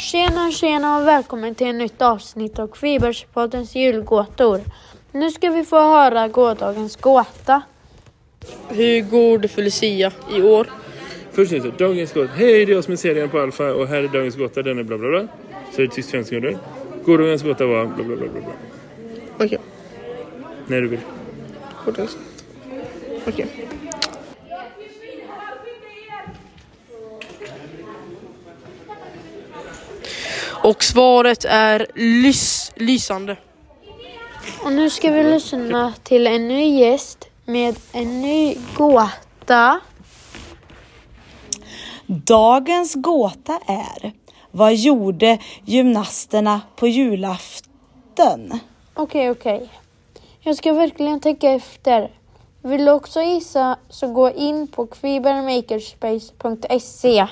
Tjena tjena och välkommen till ett nytt avsnitt av Kviberspoddens julgåtor. Nu ska vi få höra gårdagens gåta. Hur går det för Lucia i år? Först så, dagens gåta. Hej, det är jag som är serien på Alfa och här är dagens gåta. Den är bla bla bla. Så är det tyst fem sekunder. Gårdagens gåta var bla bla bla bla bla. Okej. När du vill. Gårdagens. Okej. Och svaret är lys lysande. Och nu ska vi lyssna till en ny gäst med en ny gåta. Dagens gåta är Vad gjorde gymnasterna på julafton? Okej, okej. Jag ska verkligen tänka efter. Vill du också gissa så gå in på kvibermakerspace.se